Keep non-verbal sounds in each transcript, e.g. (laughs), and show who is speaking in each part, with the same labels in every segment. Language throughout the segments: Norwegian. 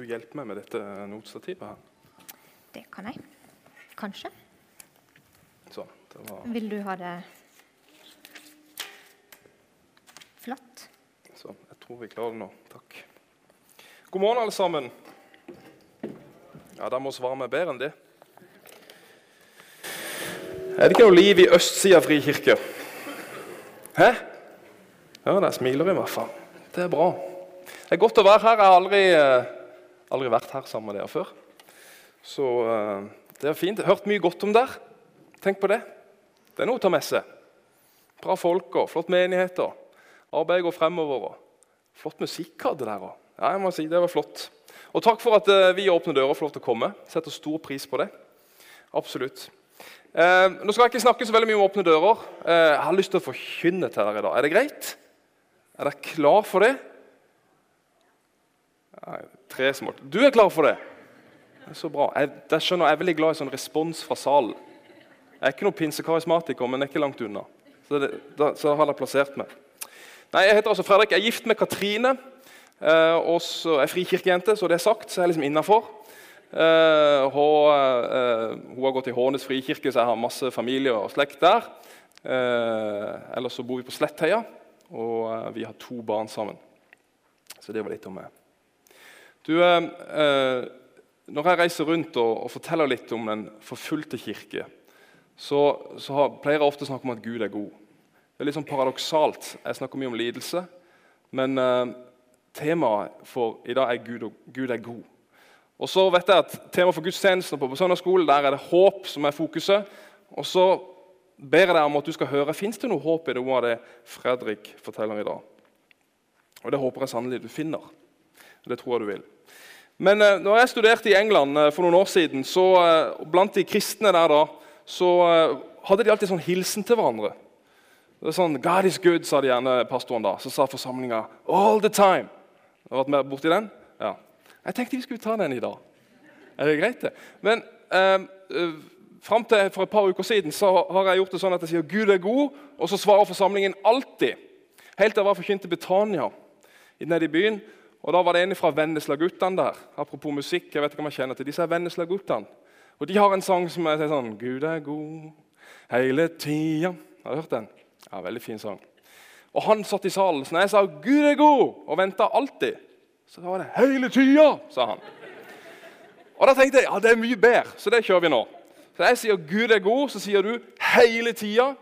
Speaker 1: du hjelpe meg med dette notestativet her?
Speaker 2: Det kan jeg. Kanskje.
Speaker 1: Sånn. Det var
Speaker 2: Vil du ha det flatt?
Speaker 1: sånn. Jeg tror vi klarer det nå. Takk. God morgen, alle sammen. Ja, da må svare meg bedre enn det. Er det ikke noe liv i østsida frikirke? Hæ? Ja, der smiler i hvert fall. Det er bra. Det er godt å være her. Jeg har aldri, eh, aldri vært her sammen med dere før. Så eh, det er fint. Hørt mye godt om dere. Tenk på det. Det er noe å ta med seg. Bra folk og flott menighet. og Arbeidet går fremover. og Flott musikk hadde dere òg. Ja, jeg må si, det var flott. Og takk for at eh, vi åpner døra og får lov til å komme. Setter stor pris på det. Absolutt. Eh, nå skal jeg ikke snakke så veldig mye om åpne dører. Eh, jeg har lyst til å forkynne til dere i dag. Er det greit? Er dere klar for det? Ja, tre smått. Du er klar for det? Det er så bra. Jeg, det skjønner, jeg er veldig glad i sånn respons fra salen. Jeg er ikke noen pinsekarismatiker, men jeg er ikke langt unna. Så, det, da, så har jeg plassert meg. Nei, Jeg heter altså Fredrik. Jeg er gift med Katrine. Eh, og så er jeg frikirkejente, så det er sagt, så jeg er liksom innafor. Eh, hun, eh, hun har gått i Hånes frikirke, så jeg har masse familie og slekt der. Eh, ellers så bor vi på Slettheia, og eh, vi har to barn sammen. Så det var litt om meg. Du, eh, eh, når jeg reiser rundt og, og forteller litt om den forfulgte kirke, så, så har, pleier jeg ofte å snakke om at Gud er god. Det er litt sånn paradoksalt. Jeg snakker mye om lidelse, men eh, temaet for i dag er Gud, og, Gud er god. Og så vet jeg at Temaet for gudstjenesten på, søndagsskolen der er det håp som er fokuset. Og så ber jeg deg om at du skal høre fins det noe håp i noe av det Fredrik forteller i dag. Og det håper jeg sannelig du finner. Det tror jeg du vil. Men eh, når jeg studerte i England eh, for noen år siden, så eh, blant de kristne der da, så eh, hadde de alltid sånn hilsen til hverandre. Det er sånn, 'God is good', sa de gjerne pastoren da. Så sa forsamlinga 'all the time'. Har du vært med borti den? Ja. Jeg tenkte vi skulle ta den i dag. Er det greit, det? Men eh, eh, fram til for et par uker siden så har jeg gjort det sånn at jeg sier 'Gud er god', og så svarer forsamlingen alltid. Helt til jeg var forkynt til Betania nede i byen. Og Da var det en fra Vennesla-guttene der. Apropos musikk, jeg vet ikke om jeg kjenner til disse er Vennesla-guttene. Og De har en sang som er sånn 'Gud er god hele tida'. Har du hørt den? Ja, Veldig fin sang. Og Han satt i salen, så når jeg sa 'Gud er god' og venta alltid, så var det 'hele tida', sa han. Og Da tenkte jeg ja, det er mye bedre, så det kjører vi nå. Så Jeg sier 'Gud er god', så sier du 'hele tida'.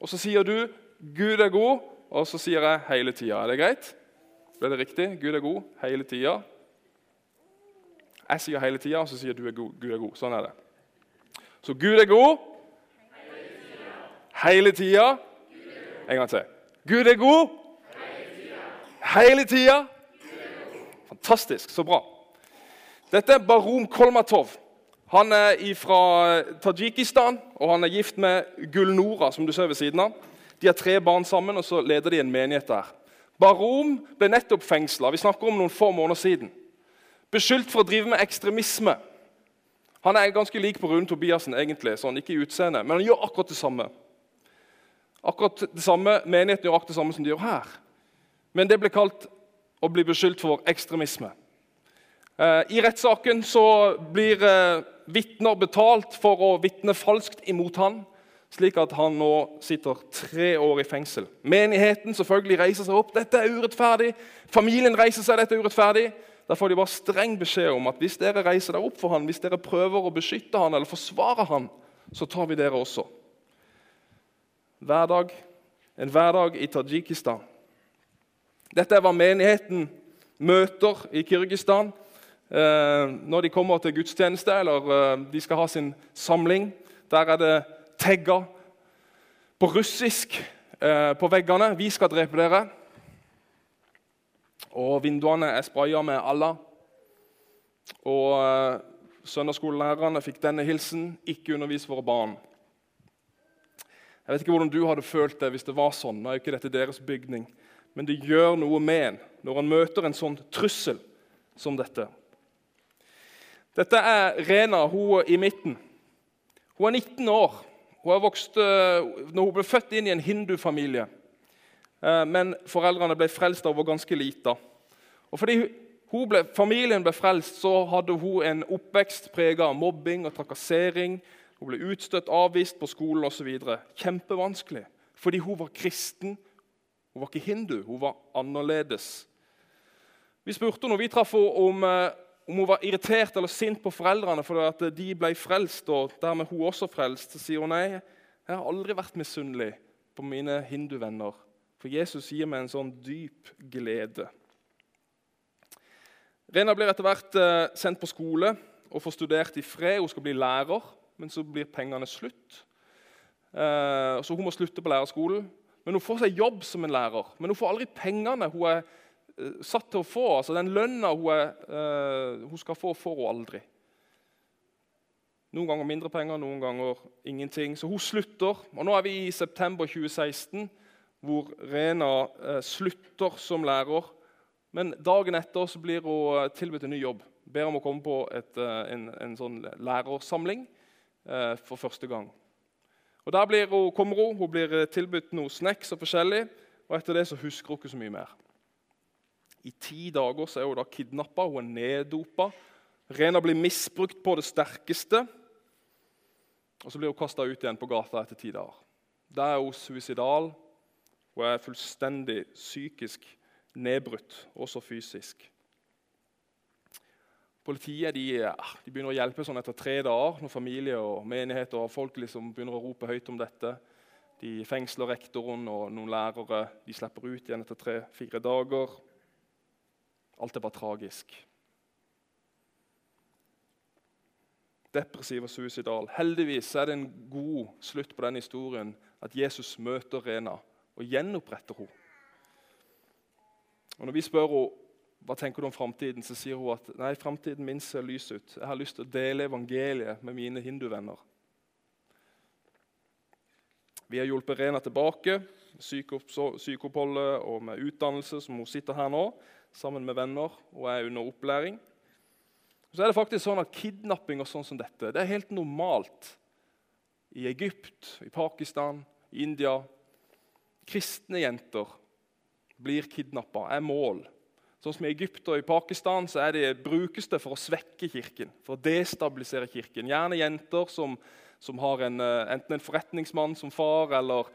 Speaker 1: Og så sier du 'Gud er god', og så sier jeg 'hele tida'. Er det greit? Ble det riktig? Gud er god hele tida. Jeg sier hele tida, og så sier du er god. Gud er god. Sånn er det. Så Gud er god hele tida. En gang til. Gud er god hele tida. Fantastisk. Så bra. Dette er Barom Kolmatov. Han er fra Tadsjikistan, og han er gift med Gulnora, som du ser ved siden av. De har tre barn sammen, og så leder de en menighet der. Barom ble nettopp fengsla. Vi snakker om noen få måneder siden. Beskyldt for å drive med ekstremisme. Han er ganske lik på Rune Tobiassen, egentlig, sånn, ikke i utseende, men han gjør akkurat det samme. Akkurat det samme, Menigheten gjør akkurat det samme som de gjør her. Men det ble kalt å bli beskyldt for ekstremisme. Eh, I rettssaken så blir eh, vitner betalt for å vitne falskt imot han, slik at han nå sitter tre år i fengsel. Menigheten selvfølgelig reiser seg opp. Dette er urettferdig. Familien reiser seg. dette er urettferdig. Da får de bare streng beskjed om at hvis dere reiser dere opp for han, hvis dere prøver å beskytte han eller forsvare han, så tar vi dere også. Hverdag, en hverdag i Tadsjikistan. Dette er hva menigheten møter i Kirgistan eh, når de kommer til gudstjeneste eller eh, de skal ha sin samling. Der er det tagga på russisk eh, på veggene 'Vi skal drepe dere'. Og vinduene er spraya med Allah. Og eh, søndagsskolelærerne fikk denne hilsen 'Ikke undervis våre barn'. Jeg vet ikke hvordan du hadde følt det hvis det var sånn. Nå er jo ikke dette deres bygning. Men det gjør noe med en når han møter en sånn trussel som dette. Dette er Rena, hun i midten. Hun er 19 år. Hun vokst, når hun ble født inn i en hindufamilie. Men foreldrene ble frelst da hun var ganske lita. Og fordi ble, familien ble frelst, så hadde hun en oppvekst prega av mobbing og trakassering. Hun ble utstøtt, avvist på skolen osv. Kjempevanskelig. Fordi hun var kristen. Hun var ikke hindu, hun var annerledes. Vi spurte når vi traff henne om, eh, om hun var irritert eller sint på foreldrene fordi at de ble frelst, og dermed hun også frelst. Så sier hun nei, jeg har aldri vært misunnelig på mine hinduvenner. For Jesus gir meg en sånn dyp glede. Rena blir etter hvert eh, sendt på skole og får studert i fred. Hun skal bli lærer, men så blir pengene slutt. Eh, så hun må slutte på lærerskolen. Men hun får seg jobb som en lærer. Men hun får aldri pengene hun er satt til å få. Altså Den lønna hun, er, hun skal få, får hun aldri. Noen ganger mindre penger, noen ganger ingenting. Så hun slutter. Og nå er vi i september 2016, hvor Rena slutter som lærer. Men dagen etter så blir hun eh, tilbudt en ny jobb. Ber om å komme på et, eh, en, en, sånn lærersamling eh, for første gang. Og Der hun, kommer hun. Hun blir eh, tilbudt noe snacks og forskjellig. Og etter det så husker hun ikke så mye mer. I ti dager så er hun da kidnappa, hun er neddopa. Rena blir misbrukt på det sterkeste. Og så blir hun kasta ut igjen på gata etter ti dager. Der er hun suicidal. Hun er fullstendig psykisk nedbrutt, også fysisk. Politiet de, de, begynner å hjelpe sånn etter tre dager, når familie og menighet og folk liksom begynner å rope høyt om dette. De fengsler rektoren og noen lærere. De slipper ut igjen etter tre-fire dager. Alt er bare tragisk. Depressiv og suicidal. Heldigvis er det en god slutt på den historien at Jesus møter Rena og gjenoppretter henne. Og Når vi spør henne hva tenker du om framtiden, så sier hun at nei, framtiden min ser lys ut. Jeg har lyst til å dele evangeliet med mine hinduvenner. Vi har hjulpet Rena tilbake, sykeoppholdet og med utdannelse, som hun sitter her nå, sammen med venner og er under opplæring. Så er det faktisk sånn at Kidnapping og sånn som dette det er helt normalt i Egypt, i Pakistan, i India. Kristne jenter blir kidnappa, er mål. Sånn som I Egypt og i Pakistan så er det, brukes det for å svekke kirken. For å destabilisere kirken. Gjerne jenter som, som har en, eh, enten en forretningsmann som far, eller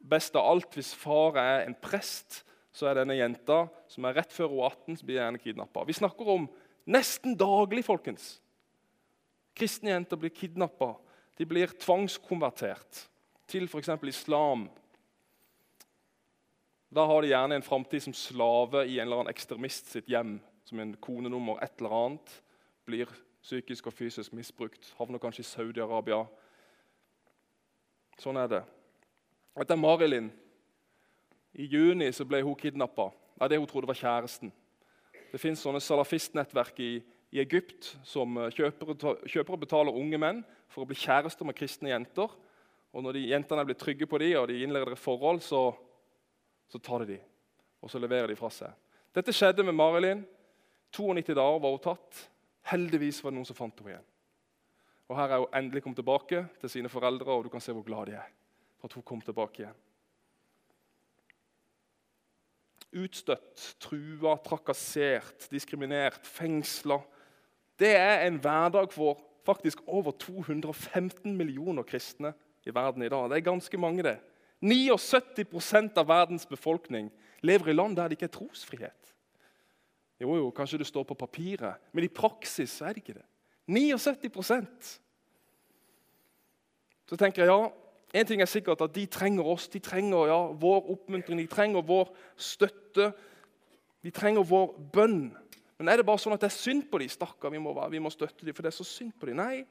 Speaker 1: best av alt, hvis far er en prest, så er denne jenta som er rett før hun er 18, så blir gjerne kidnappa. Vi snakker om nesten daglig, folkens. Kristne jenter blir kidnappa. De blir tvangskonvertert til f.eks. islam da har de gjerne en framtid som slave i en eller annen ekstremist sitt hjem. Som en konenummer, et eller annet. Blir psykisk og fysisk misbrukt. Havner kanskje i Saudi-Arabia. Sånn er det. Dette er Marilyn. I juni så ble hun kidnappa av det hun trodde var kjæresten. Det fins salafistnettverk i, i, Egypt som eh, kjøper, og betaler unge menn for å bli kjærester med kristne jenter. Og Når de jentene blir trygge på dem, og de innleder et forhold, så så tar de dem. og så leverer de fra seg. Dette skjedde med Marilyn. 92 dager var hun tatt. Heldigvis var det noen som fant henne igjen. Og Her er hun endelig kommet tilbake til sine foreldre, og du kan se hvor glad de er for at hun kom tilbake igjen. Utstøtt, trua, trakassert, diskriminert, fengsla. Det er en hverdag for faktisk over 215 millioner kristne i verden i dag. Det er ganske mange, det. 79% av verdens befolkning lever i land der det ikke er trosfrihet. Jo, jo, kanskje det står på papiret, men i praksis er det ikke det. 79% Så tenker jeg ja, en ting er sikkert at de trenger oss. De trenger ja, vår oppmuntring, de trenger vår støtte. De trenger vår bønn. Men er det bare sånn at det er synd på dem? Stakkar, vi, vi, må støtte dem, for det er så synd på dem. Nei.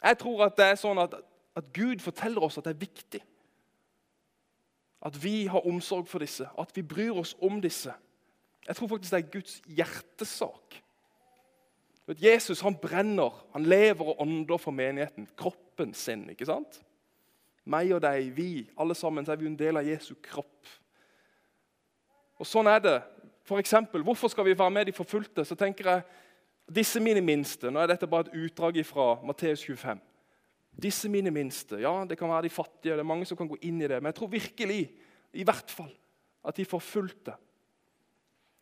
Speaker 1: Jeg tror at det er sånn at, at Gud forteller oss at det er viktig. At vi har omsorg for disse, at vi bryr oss om disse. Jeg tror faktisk det er Guds hjertesak. Jesus han brenner, han lever og ånder for menigheten. Kroppen sin. ikke sant? Meg og deg, vi, alle sammen, så er vi en del av Jesu kropp. Og Sånn er det. For eksempel, hvorfor skal vi være med de forfulgte? Så tenker jeg, Disse mine minste Nå er dette bare et utdrag fra Matteus 25. Disse mine minste. Ja, det kan være de fattige, det er mange som kan gå inn i det. Men jeg tror virkelig, i hvert fall, at de forfulgte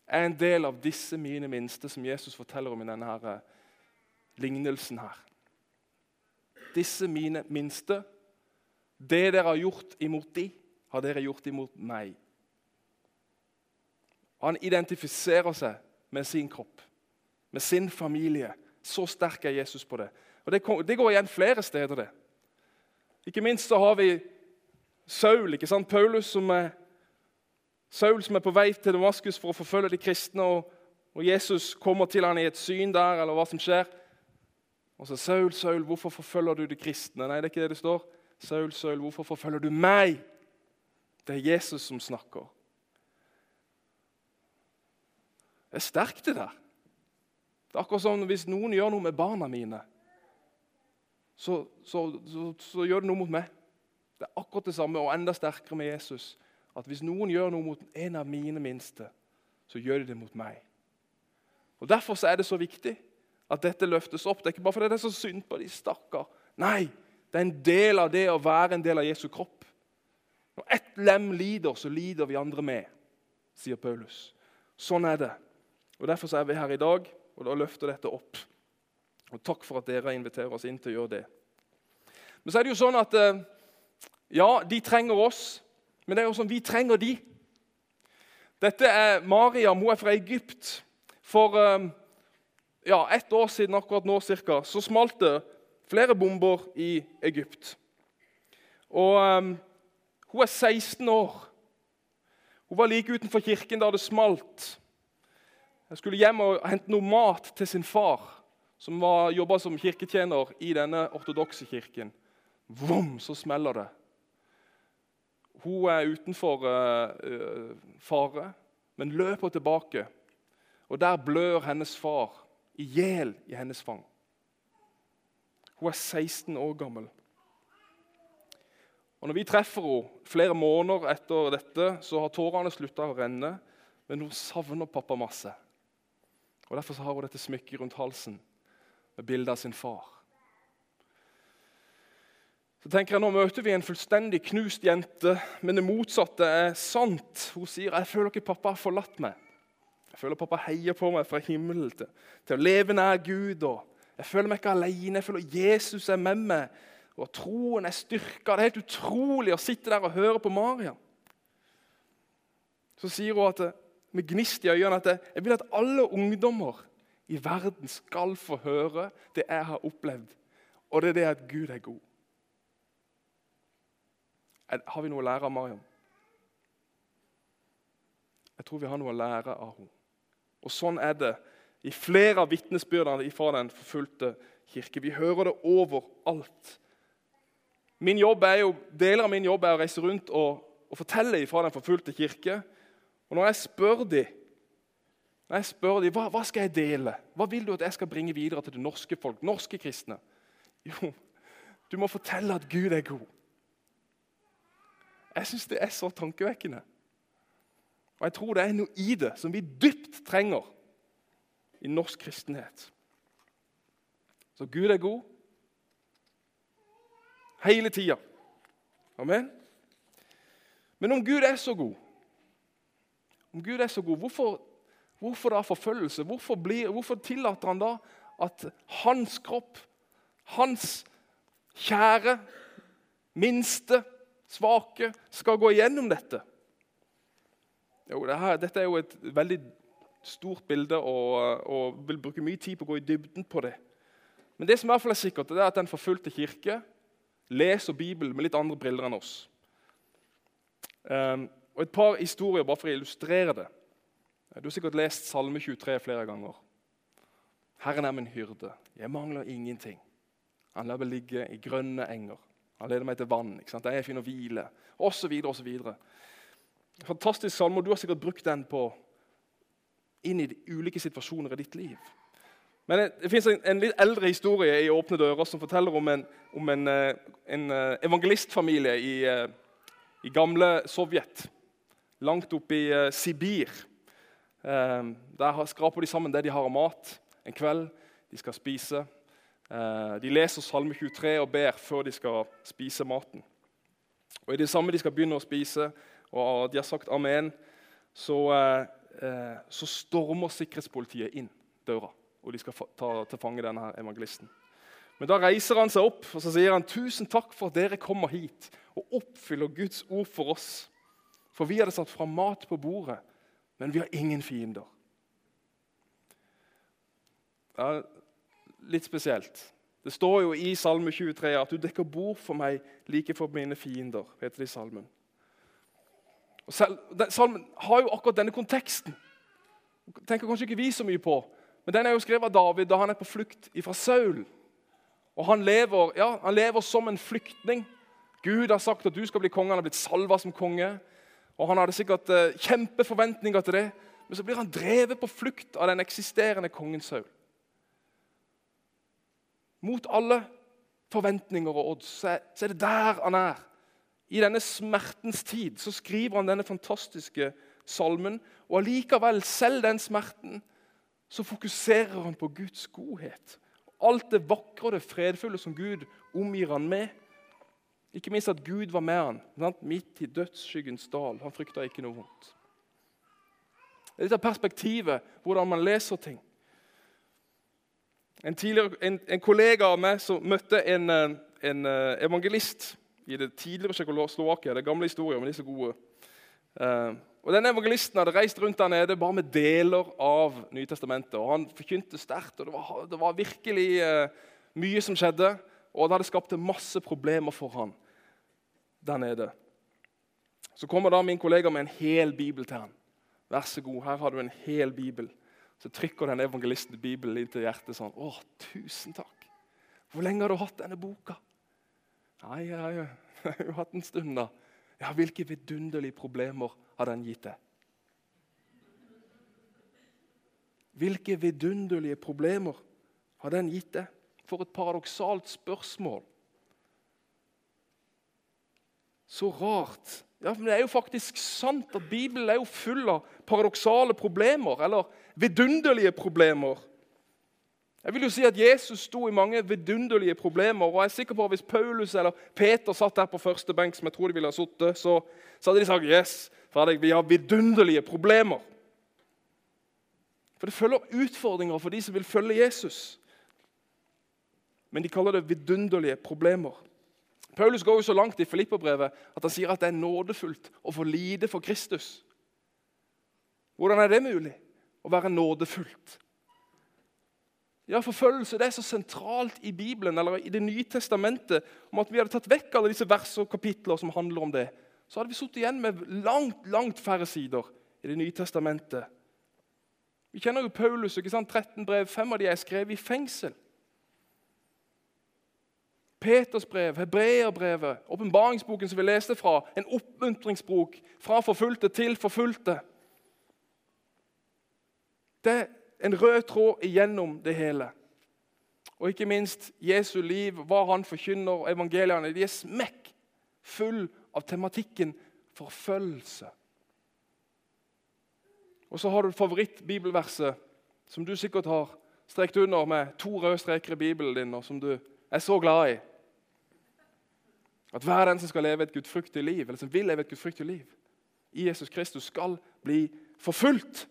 Speaker 1: er en del av disse mine minste som Jesus forteller om i denne her, eh, lignelsen her. Disse mine minste, det dere har gjort imot de, har dere gjort imot meg. Han identifiserer seg med sin kropp, med sin familie. Så sterk er Jesus på det. Og Det, går igjen flere steder. det. Ikke minst så har vi Saul, ikke sant? Paulus som er, Saul som er på vei til Damaskus for å forfølge de kristne. og, og Jesus kommer til han i et syn der, eller hva som skjer. Og så 'Saul, Saul, hvorfor forfølger du de kristne?' Nei, det er ikke det det står. 'Saul, Saul, hvorfor forfølger du meg?' Det er Jesus som snakker. Det er sterkt, det der. Det er akkurat som hvis noen gjør noe med barna mine, så, så, så, så gjør det noe mot meg. Det er akkurat det samme og enda sterkere med Jesus. At Hvis noen gjør noe mot en av mine minste, så gjør de det mot meg. Og Derfor er det så viktig at dette løftes opp. Det er ikke bare fordi det er så synd på de stakkar. Nei, det er en del av det å være en del av Jesu kropp. Når ett lem lider, så lider vi andre med, sier Paulus. Sånn er det. Og Derfor er vi her i dag, og da løfter dette opp. Og Takk for at dere inviterer oss inn til å gjøre det. Men så er det jo sånn at eh, ja, de trenger oss, men det er jo sånn vi trenger de. Dette er Mariam, hun er fra Egypt. For eh, ja, ett år siden akkurat nå cirka, så smalt det flere bomber i Egypt. Og um, Hun er 16 år. Hun var like utenfor kirken da det smalt. Hun skulle hjem og hente noe mat til sin far, som jobba som kirketjener i denne ortodokse kirken. Vom, så smeller det. Hun er utenfor uh, fare, men løper tilbake. Og Der blør hennes far i hjel i hennes fang. Hun er 16 år gammel. Og Når vi treffer henne flere måneder etter dette, så har tårene slutta å renne, men hun savner pappa masse. Og Derfor har hun dette smykket rundt halsen med bilde av sin far. Så tenker jeg, Nå møter vi en fullstendig knust jente, men det motsatte er sant. Hun sier jeg føler ikke pappa har forlatt meg. Jeg føler pappa heier på meg fra himmelen til, til å leve nær Gud. Jeg føler meg ikke alene. Jeg føler Jesus er med meg, og troen er styrka. Det er helt utrolig å sitte der og høre på Maria. Så sier hun at, med gnist i øynene at jeg vil at alle ungdommer i verden skal få høre det jeg har opplevd, og det er det at Gud er god. Har vi noe å lære av Mariam? Jeg tror vi har noe å lære av henne. Og Sånn er det i flere av vitnesbyrdene fra den forfulgte kirke. Vi hører det overalt. Min jobb er jo, Deler av min jobb er å reise rundt og, og fortelle fra den forfulgte kirke. Og Når jeg spør dem, når jeg spør dem hva, hva skal jeg dele, hva vil du at jeg skal bringe videre til det norske folk, norske kristne? Jo, du må fortelle at Gud er god. Jeg syns det er så tankevekkende. Og jeg tror det er noe i det som vi dypt trenger i norsk kristenhet. Så Gud er god hele tida. Amen. Men om Gud er så god, om Gud er så god, hvorfor, hvorfor da forfølgelse? Hvorfor, blir, hvorfor tillater han da at hans kropp, hans kjære, minste, svake, skal gå igjennom dette? Jo, det her, dette er jo et veldig stort bilde og, og, vil bruke mye tid på å gå i dybden på det. Men det som i hvert fall er sikkert, det er at den forfulgte kirke leser Bibelen med litt andre briller enn oss. Um, og Et par historier bare for å illustrere det. Du har sikkert lest Salme 23 flere ganger. Herren er min hyrde, jeg mangler ingenting. Han lar meg ligge i grønne enger. Han leder meg til vann. ikke sant? Jeg finner hvile, osv. osv. Fantastisk salme, og du har sikkert brukt den på inn i de ulike situasjoner i ditt liv. Men Det, det fins en, en, litt eldre historie i Åpne dører som forteller om en, om en, eh, en eh, evangelistfamilie i, eh, i, gamle Sovjet. Langt oppe i Sibir. Der skraper de sammen det de har av mat en kveld. De skal spise. De leser Salme 23 og ber før de skal spise maten. Og I det samme de skal begynne å spise, og de har sagt amen, så, eh, så stormer sikkerhetspolitiet inn døra. Og de skal ta til fange denne her evangelisten. Men da reiser han seg opp og så sier han, 'Tusen takk for at dere kommer hit og oppfyller Guds ord for oss.' 'For vi hadde satt fra mat på bordet, men vi har ingen fiender.' Ja, litt spesielt. Det står jo i Salme 23 at 'du dekker bord for meg like for mine fiender'. heter det i salmen. Selv, den, salmen har jo akkurat denne konteksten. tenker kanskje ikke vi så mye på, men Den er jo skrevet av David da han er på flukt fra Saul. Og han lever, ja, han lever som en flyktning. Gud har sagt at du skal bli konge. Han har blitt salva som konge. Og Han hadde sikkert eh, kjempeforventninger til det. Men så blir han drevet på flukt av den eksisterende kongen Saul. Mot alle forventninger og odds så er, så er det der han er. I denne smertens tid så skriver han denne fantastiske salmen. Og allikevel, selv den smerten, så fokuserer han på Guds godhet. Alt det vakre og det fredfulle som Gud omgir han med. Ikke minst at Gud var med han sant? midt i dødsskyggens dal. Han frykta ikke noe vondt. Det er litt av perspektivet, hvordan man leser ting. En, en, en kollega av meg som møtte en, eh, en eh, evangelist i det tidligere Tsjekkoslovakia. Det er gamle historier, men de er så gode. Eh, og denne Evangelisten hadde reist rundt der nede bare med deler av Nytestamentet. og Han forkynte sterkt, og det var, det var virkelig eh, mye som skjedde. Og det hadde skapt masse problemer for han der nede. Så kommer da min kollega med en hel bibel til han. Vær så god, her har du en hel bibel. Så trykker den evangelisten Bibelen inn til hjertet sånn. Å, tusen takk. Hvor lenge har du hatt denne boka? Nei, (laughs) jeg har jo- hatt en stund, da. Ja, Hvilke vidunderlige problemer har den gitt deg? Hvilke vidunderlige problemer har den gitt deg? For et paradoksalt spørsmål. Så rart. Ja, men Det er jo faktisk sant at Bibelen er jo full av paradoksale problemer, eller vidunderlige problemer. Jeg vil jo si at Jesus sto i mange vidunderlige problemer. og jeg er sikker på at Hvis Paulus eller Peter satt der på første benk, som jeg tror de ville ha sittet, så, så hadde de sagt yes, Fredrik, vi har vidunderlige problemer. For det følger utfordringer for de som vil følge Jesus. Men de kaller det vidunderlige problemer. Paulus går jo så langt i Filipperbrevet at han sier at det er nådefullt å få lide for Kristus. Hvordan er det mulig å være nådefullt? Ja, Forfølgelse det er så sentralt i Bibelen eller i Det nye testamentet om at vi hadde tatt vekk alle disse vers og kapitler som handler om det. Så hadde vi sittet igjen med langt langt færre sider i Det nye testamentet. Vi kjenner jo Paulus. ikke sant? 13 brev, fem av de er skrevet i fengsel. Peters brev, Hebreerbrevet, åpenbaringsboken som vi leste fra. En oppmuntringsbok fra forfulgte til forfulgte. Det en rød tråd igjennom det hele. Og ikke minst Jesu liv, hva han forkynner, og evangeliene. De er smekk full av tematikken forfølgelse. Og så har du favorittbibelverset, som du sikkert har strekt under med to røde streker i Bibelen din, og som du er så glad i. At hver den som skal leve et gudfryktig liv, eller som vil leve et gudfryktig liv i Jesus Kristus, skal bli forfulgt.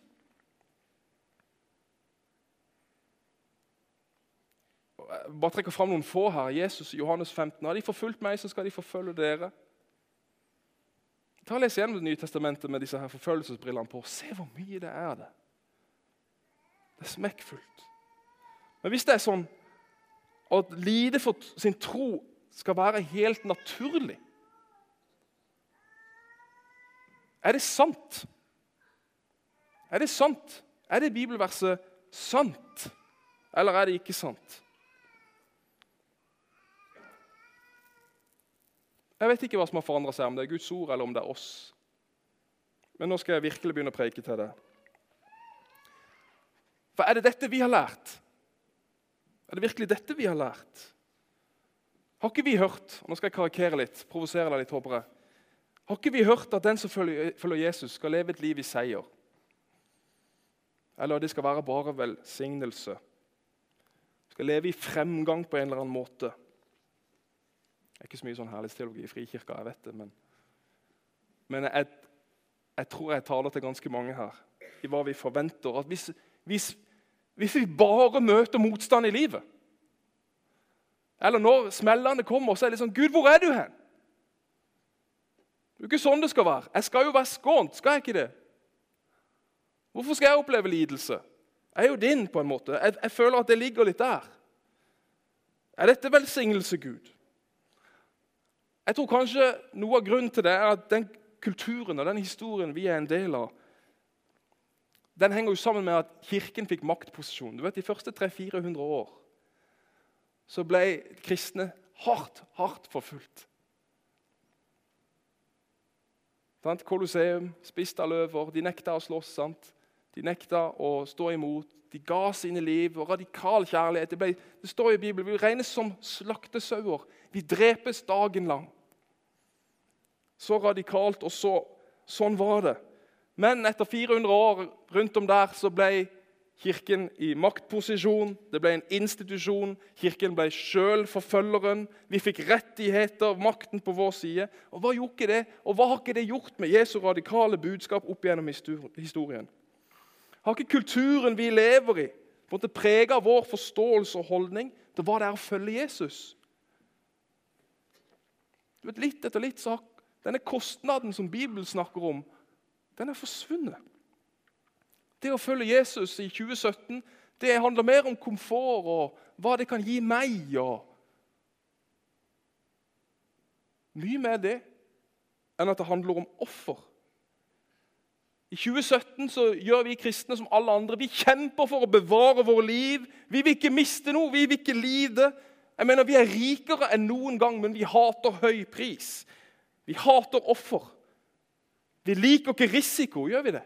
Speaker 1: Og jeg Bare trekker fram noen få her. Jesus og Johannes 15. Har de forfulgt meg, så skal de forfølge dere. Ta og Les gjennom Det nye testamentet med disse her forfølgelsesbrillene på. Se hvor mye det er det. Det er smekkfullt. Men hvis det er sånn at lide for sin tro skal være helt naturlig Er det sant? Er det sant? Er det bibelverset sant, eller er det ikke sant? Jeg vet ikke hva som har forandra seg, om det er Guds ord eller om det er oss. Men nå skal jeg virkelig begynne å preike til det. For er det dette vi har lært? Er det virkelig dette vi har lært? Har ikke vi hørt og nå skal jeg karikere litt, provosere deg litt, håper jeg. Har ikke vi hørt at den som følger, Jesus, skal leve et liv i seier? Eller at det skal være bare velsignelse? Skal leve i fremgang på en eller annen måte? Er ikke så mye sånn herlighetsteologi i Frikirka, jeg vet det, men, men jeg, jeg tror jeg taler til ganske mange her. i hva vi forventer. At hvis, hvis, hvis vi bare møter motstand i livet Eller når smellene kommer, så er det sånn Gud, hvor er du hen? Det er jo ikke sånn det skal være. Jeg skal jo være skånt, skal jeg ikke det? Hvorfor skal jeg oppleve lidelse? Jeg er jo din, på en måte. Jeg, jeg føler at det ligger litt der. Er dette velsignelse, Gud? Jeg tror kanskje noe av grunnen til det er at den kulturen og den historien vi er en del av, den henger jo sammen med at Kirken fikk maktposisjon. Du vet, De første 300-400 år så ble kristne hardt, hardt forfulgt. Kolosseum, spist av løver, de nekta å slåss. sant? De nekta å stå imot. De ga sine liv og radikal kjærlighet. Det, ble, det står i Bibelen vi regnes som slaktesauer. Vi drepes dagen lang. Så radikalt, og så, sånn var det. Men etter 400 år rundt om der så ble Kirken i maktposisjon. Det ble en institusjon. Kirken ble sjøl forfølgeren. Vi fikk rettigheter, makten på vår side. Og Hva gjorde ikke det? Og hva har ikke det gjort med Jesu radikale budskap opp gjennom historien? Har ikke kulturen vi lever i, på en prega vår forståelse og holdning til hva det er å følge Jesus? Du vet, Litt etter litt så har denne kostnaden som Bibelen snakker om, den er forsvunnet. Det å følge Jesus i 2017 det handler mer om komfort og hva det kan gi meg. og Mye mer det enn at det handler om offer. I 2017 så gjør vi kristne som alle andre. Vi kjemper for å bevare våre liv. Vi vil ikke miste noe, vi vil ikke lide. Jeg mener, Vi er rikere enn noen gang, men vi hater høy pris. Vi hater offer. Vi liker ikke risiko, gjør vi det?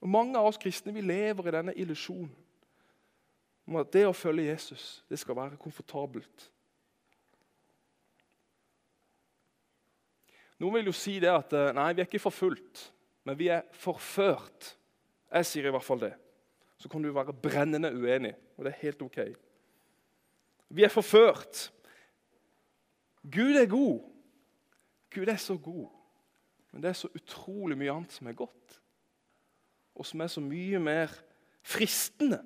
Speaker 1: Og Mange av oss kristne vi lever i denne illusjonen om at det å følge Jesus det skal være komfortabelt. Noen vil jo si det at eh, nei, vi er ikke forfulgt, men vi er forført. Jeg sier i hvert fall det. Så kan du være brennende uenig, og det er helt ok. Vi er forført. Gud er god. Gud er så god. Men det er så utrolig mye annet som er godt, og som er så mye mer fristende.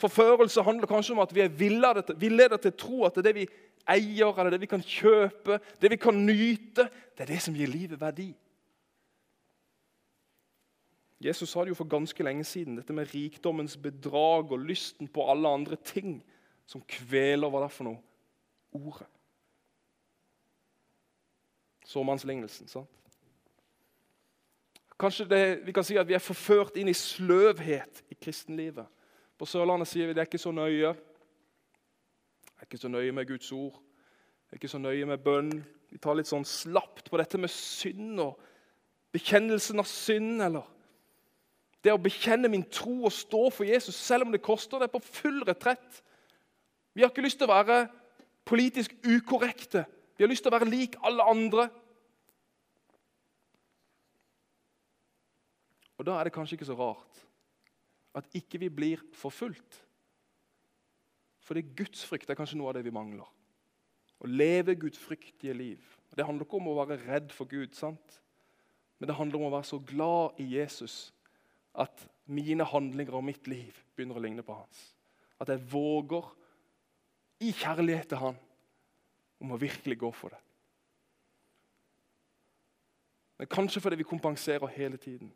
Speaker 1: Forførelse handler kanskje om at vi er villedet til å tro at det det vi eier, eller det vi kan kjøpe, det vi kan nyte, det er det som gir livet verdi. Jesus sa det jo for ganske lenge siden, dette med rikdommens bedrag og lysten på alle andre ting som kveler hva det er for noe? Ordet. Såmannslignelsen. sant? Kanskje det, vi kan si at vi er forført inn i sløvhet i kristenlivet. På Sørlandet sier vi det er ikke så nøye. Jeg er ikke så nøye med Guds ord. Jeg er ikke så nøye med bønn. Vi tar litt sånn slapt på dette med synd og bekjennelsen av synd. eller Det å bekjenne min tro og stå for Jesus, selv om det koster det, er på full retrett. Vi har ikke lyst til å være politisk ukorrekte. Vi har lyst til å være lik alle andre. Og Da er det kanskje ikke så rart at ikke vi blir forfulgt. Fordi gudsfrykt er kanskje noe av det vi mangler. Å leve gudfryktige liv. Det handler ikke om å være redd for Gud, sant? men det handler om å være så glad i Jesus at mine handlinger og mitt liv begynner å ligne på hans. At jeg våger, i kjærlighet til han, om å virkelig gå for det. Men kanskje fordi vi kompenserer hele tiden,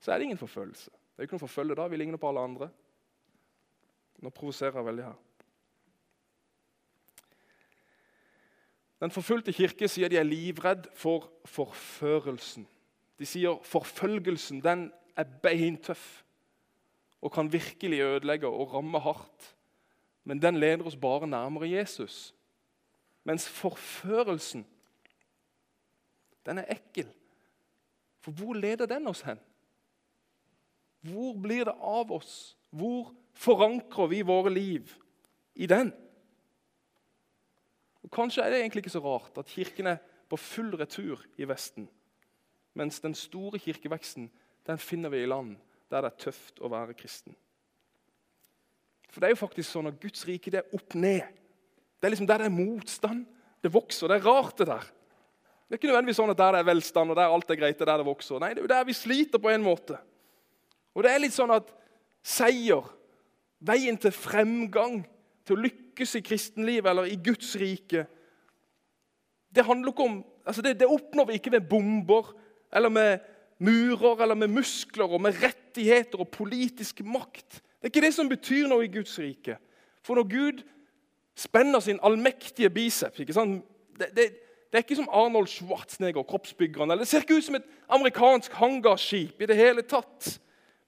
Speaker 1: så er det ingen forfølgelse. Det er jo ikke noe forfølge da. Vi ligner på alle andre. Nå provoserer jeg veldig her. Den forfulgte kirke sier de er livredd for forførelsen. De sier forfølgelsen den er beintøff og kan virkelig ødelegge og ramme hardt. Men den leder oss bare nærmere Jesus. Mens forførelsen, den er ekkel. For hvor leder den oss hen? Hvor blir det av oss? Hvor forankrer vi våre liv i den? Og Kanskje er det egentlig ikke så rart at kirken er på full retur i Vesten, mens den store kirkeveksten den finner vi i land der det er tøft å være kristen. For det er jo faktisk sånn at Guds rike det er opp ned. Det er liksom der det er motstand. Det vokser. Det er rart, det der. Det er ikke nødvendigvis sånn at der det er velstand og der alt er greit, det er der det vokser. Nei, det er jo der vi sliter på en måte. Og det er litt sånn at seier, veien til fremgang, til å lykkes i kristenlivet eller i Guds rike, det om altså det, det oppnår vi ikke med bomber eller med murer eller med muskler og med rettigheter og politisk makt. Det er ikke det som betyr noe i Guds rike. For når Gud spenner sin allmektige biceps ikke sant? Det, det, det er ikke som Arnold Schwarzenegger, kroppsbyggeren. eller Det ser ikke ut som et amerikansk hangarskip i det hele tatt.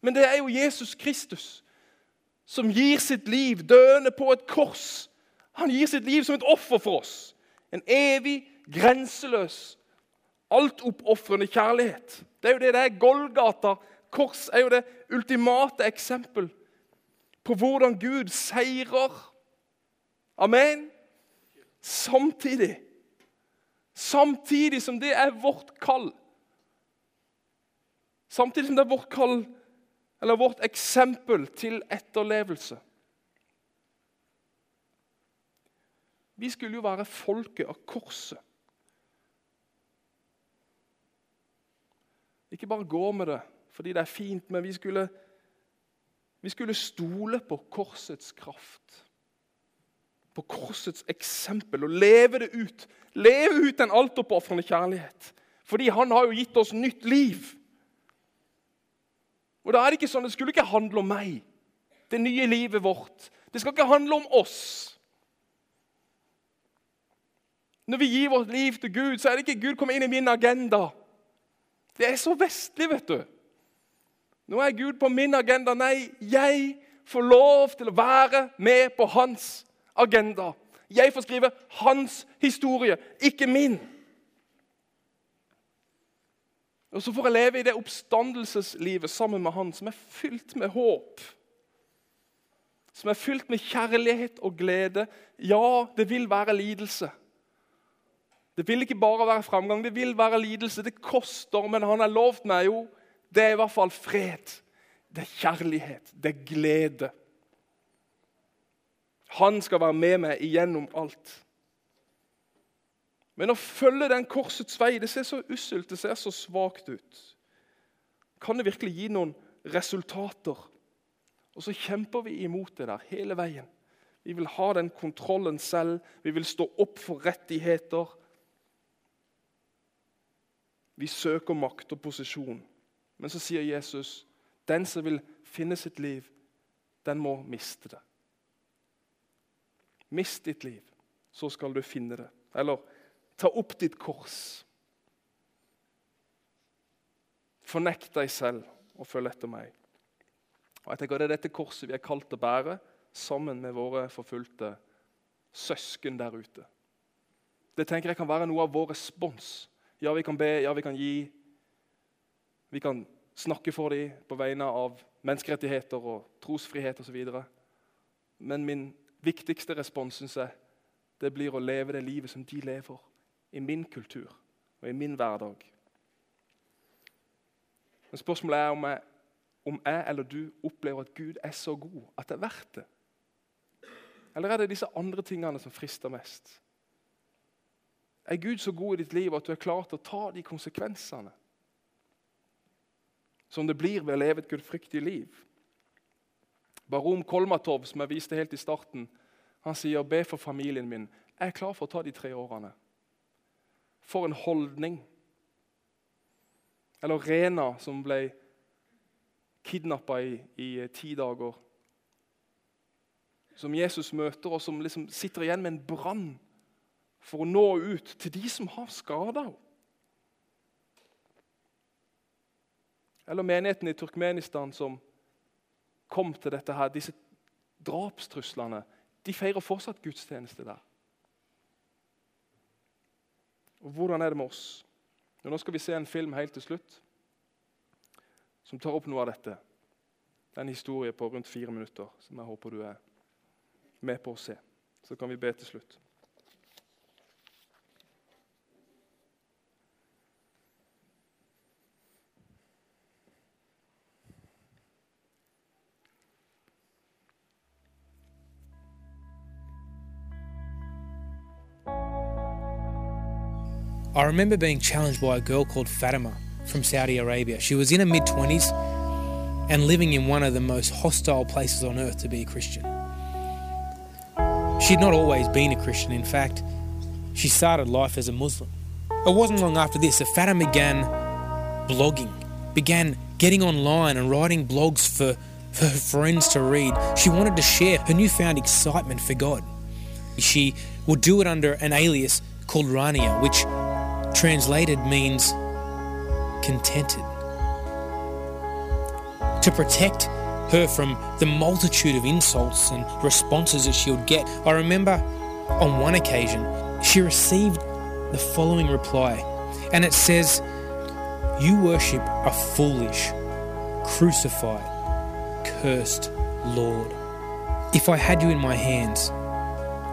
Speaker 1: Men det er jo Jesus Kristus som gir sitt liv døende på et kors. Han gir sitt liv som et offer for oss. En evig, grenseløs, altoppofrende kjærlighet. Det er jo det det er. Golgata kors er jo det ultimate eksempel på hvordan Gud seirer. Amen. Samtidig Samtidig som det er vårt kall. Samtidig som det er vårt kall, eller vårt eksempel til etterlevelse. Vi skulle jo være folket av korset. Ikke bare gå med det fordi det er fint, men vi skulle, vi skulle stole på korsets kraft på korsets eksempel og leve det ut. Leve ut den altoppofrende kjærlighet. Fordi han har jo gitt oss nytt liv. Og da er Det ikke sånn, det skulle ikke handle om meg, det nye livet vårt. Det skal ikke handle om oss. Når vi gir vårt liv til Gud, så er det ikke Gud kommer inn i min agenda. Det er så vestlig, vet du. Nå er Gud på min agenda. Nei, jeg får lov til å være med på hans agenda. Jeg får skrive hans historie, ikke min. Og så får jeg leve i det oppstandelseslivet sammen med han som er fylt med håp. Som er fylt med kjærlighet og glede. Ja, det vil være lidelse. Det vil ikke bare være framgang, det vil være lidelse. Det koster, men han har lovt meg jo Det er i hvert fall fred. Det er kjærlighet. Det er glede. Han skal være med meg igjennom alt. Men å følge den korsets vei det ser så usselt, det ser så svakt ut. Kan det virkelig gi noen resultater? Og så kjemper vi imot det der hele veien. Vi vil ha den kontrollen selv. Vi vil stå opp for rettigheter. Vi søker makt og posisjon. Men så sier Jesus den som vil finne sitt liv, den må miste det. Mist ditt liv, så skal du finne det. Eller ta opp ditt kors. Fornekt deg selv og følg etter meg. Og jeg tenker Det er dette korset vi er kalt å bære sammen med våre forfulgte søsken der ute. Det tenker jeg kan være noe av vår respons. Ja, vi kan be, ja, vi kan gi. Vi kan snakke for dem på vegne av menneskerettigheter og trosfrihet osv. Men min viktigste respons synes jeg, det blir å leve det livet som de lever, i min kultur og i min hverdag. Men Spørsmålet er om jeg, om jeg eller du opplever at Gud er så god at det er verdt det. Eller er det disse andre tingene som frister mest? Er Gud så god i ditt liv at du er klar til å ta de konsekvensene som det blir ved å leve et gudfryktig liv? Barom Kolmatov, som jeg viste helt i starten, han sier 'be for familien min'. Jeg er klar for å ta de tre årene. For en holdning. Eller Rena, som ble kidnappa i, i, ti dager. Som Jesus møter, og som liksom sitter igjen med en brann for å nå ut til de som har skada henne. Eller menigheten i Turkmenistan som kom til dette her, disse drapstruslene, de feirer fortsatt gudstjeneste der. Og Hvordan er det med oss? Nå skal vi se en film helt til slutt som tar opp noe av dette. Det er en historie på rundt fire minutter som jeg håper du er med på å se. Så kan vi be til slutt.
Speaker 3: I remember being challenged by a girl called Fatima from Saudi Arabia. She was in her mid 20s and living in one of the most hostile places on earth to be a Christian. She'd not always been a Christian, in fact, she started life as a Muslim. It wasn't long after this that Fatima began blogging, began getting online and writing blogs for, for her friends to read. She wanted to share her newfound excitement for God. She would do it under an alias called Rania, which translated means contented. To protect her from the multitude of insults and responses that she would get, I remember on one occasion she received the following reply, and it says, You worship a foolish, crucified, cursed Lord. If I had you in my hands,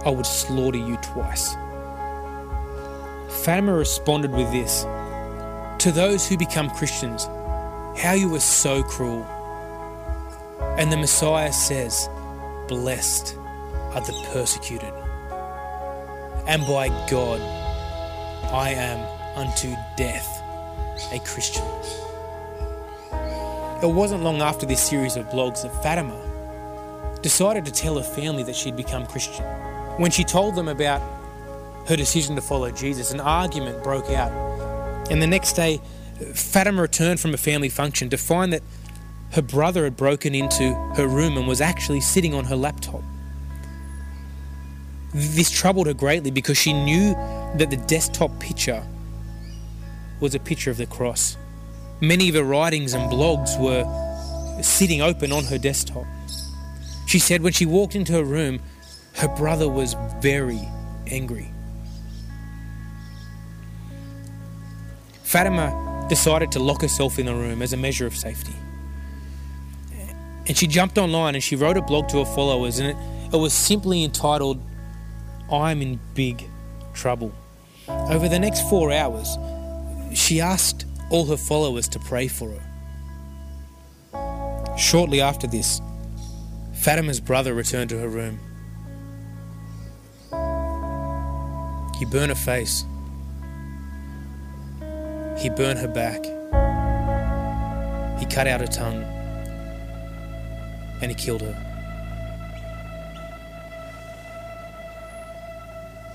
Speaker 3: I would slaughter you twice. Fatima responded with this To those who become Christians, how you are so cruel. And the Messiah says, Blessed are the persecuted. And by God, I am unto death a Christian. It wasn't long after this series of blogs that Fatima decided to tell her family that she'd become Christian. When she told them about her decision to follow Jesus, an argument broke out. And the next day, Fatima returned from a family function to find that her brother had broken into her room and was actually sitting on her laptop. This troubled her greatly because she knew that the desktop picture was a picture of the cross. Many of her writings and blogs were sitting open on her desktop. She said when she walked into her room, her brother was very angry. Fatima decided to lock herself in the room as a measure of safety. And she jumped online and she wrote a blog to her followers, and it, it was simply entitled, I'm in big trouble. Over the next four hours, she asked all her followers to pray for her. Shortly after this, Fatima's brother returned to her room. He burned her face. He burned her back. He cut out her tongue. And he killed her.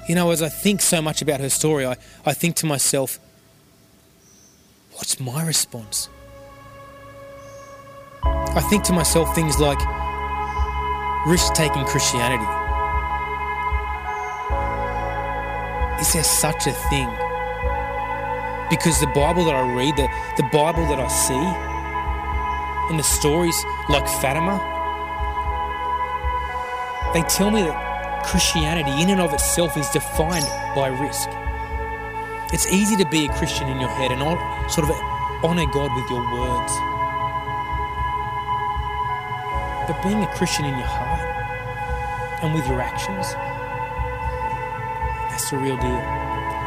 Speaker 3: You know, as I think so much about her story, I, I think to myself, what's my response? I think to myself things like risk taking Christianity. Is there such a thing? Because the Bible that I read, the, the Bible that I see, and the stories like Fatima, they tell me that Christianity, in and of itself, is defined by risk. It's easy to be a Christian in your head and sort of honor God with your words. But being a Christian in your heart and with your actions, that's the real deal.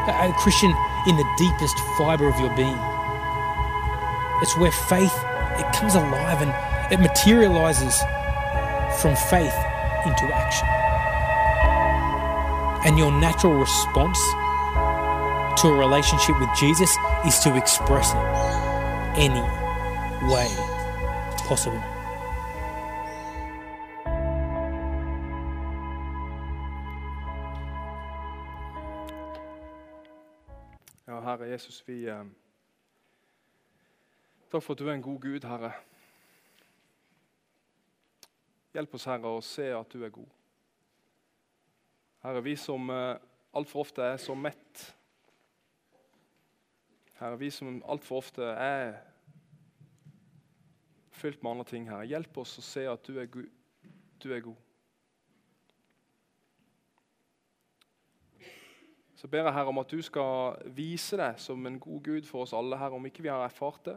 Speaker 3: A Christian in the deepest fiber of your being. It's where faith it comes alive and it materializes from faith into action. And your natural response to a relationship with Jesus is to express it any way possible.
Speaker 1: Jesus, vi eh, Takk for at du er en god Gud, Herre. Hjelp oss, Herre, å se at du er god. Herre, vi som eh, altfor ofte er så mett. Herre, vi som altfor ofte er fylt med andre ting, Herre. Hjelp oss å se at du er, du er god. Så ber jeg Herre om at du skal vise deg som en god Gud for oss alle, Herre, om ikke vi har erfart det.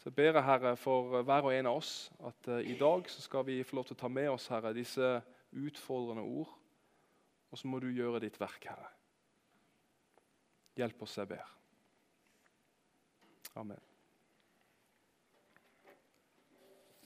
Speaker 1: Så ber jeg Herre for hver og en av oss at uh, i dag så skal vi få lov til å ta med oss Herre, disse utfordrende ord. Og så må du gjøre ditt verk, Herre. Hjelp oss, jeg ber. Amen.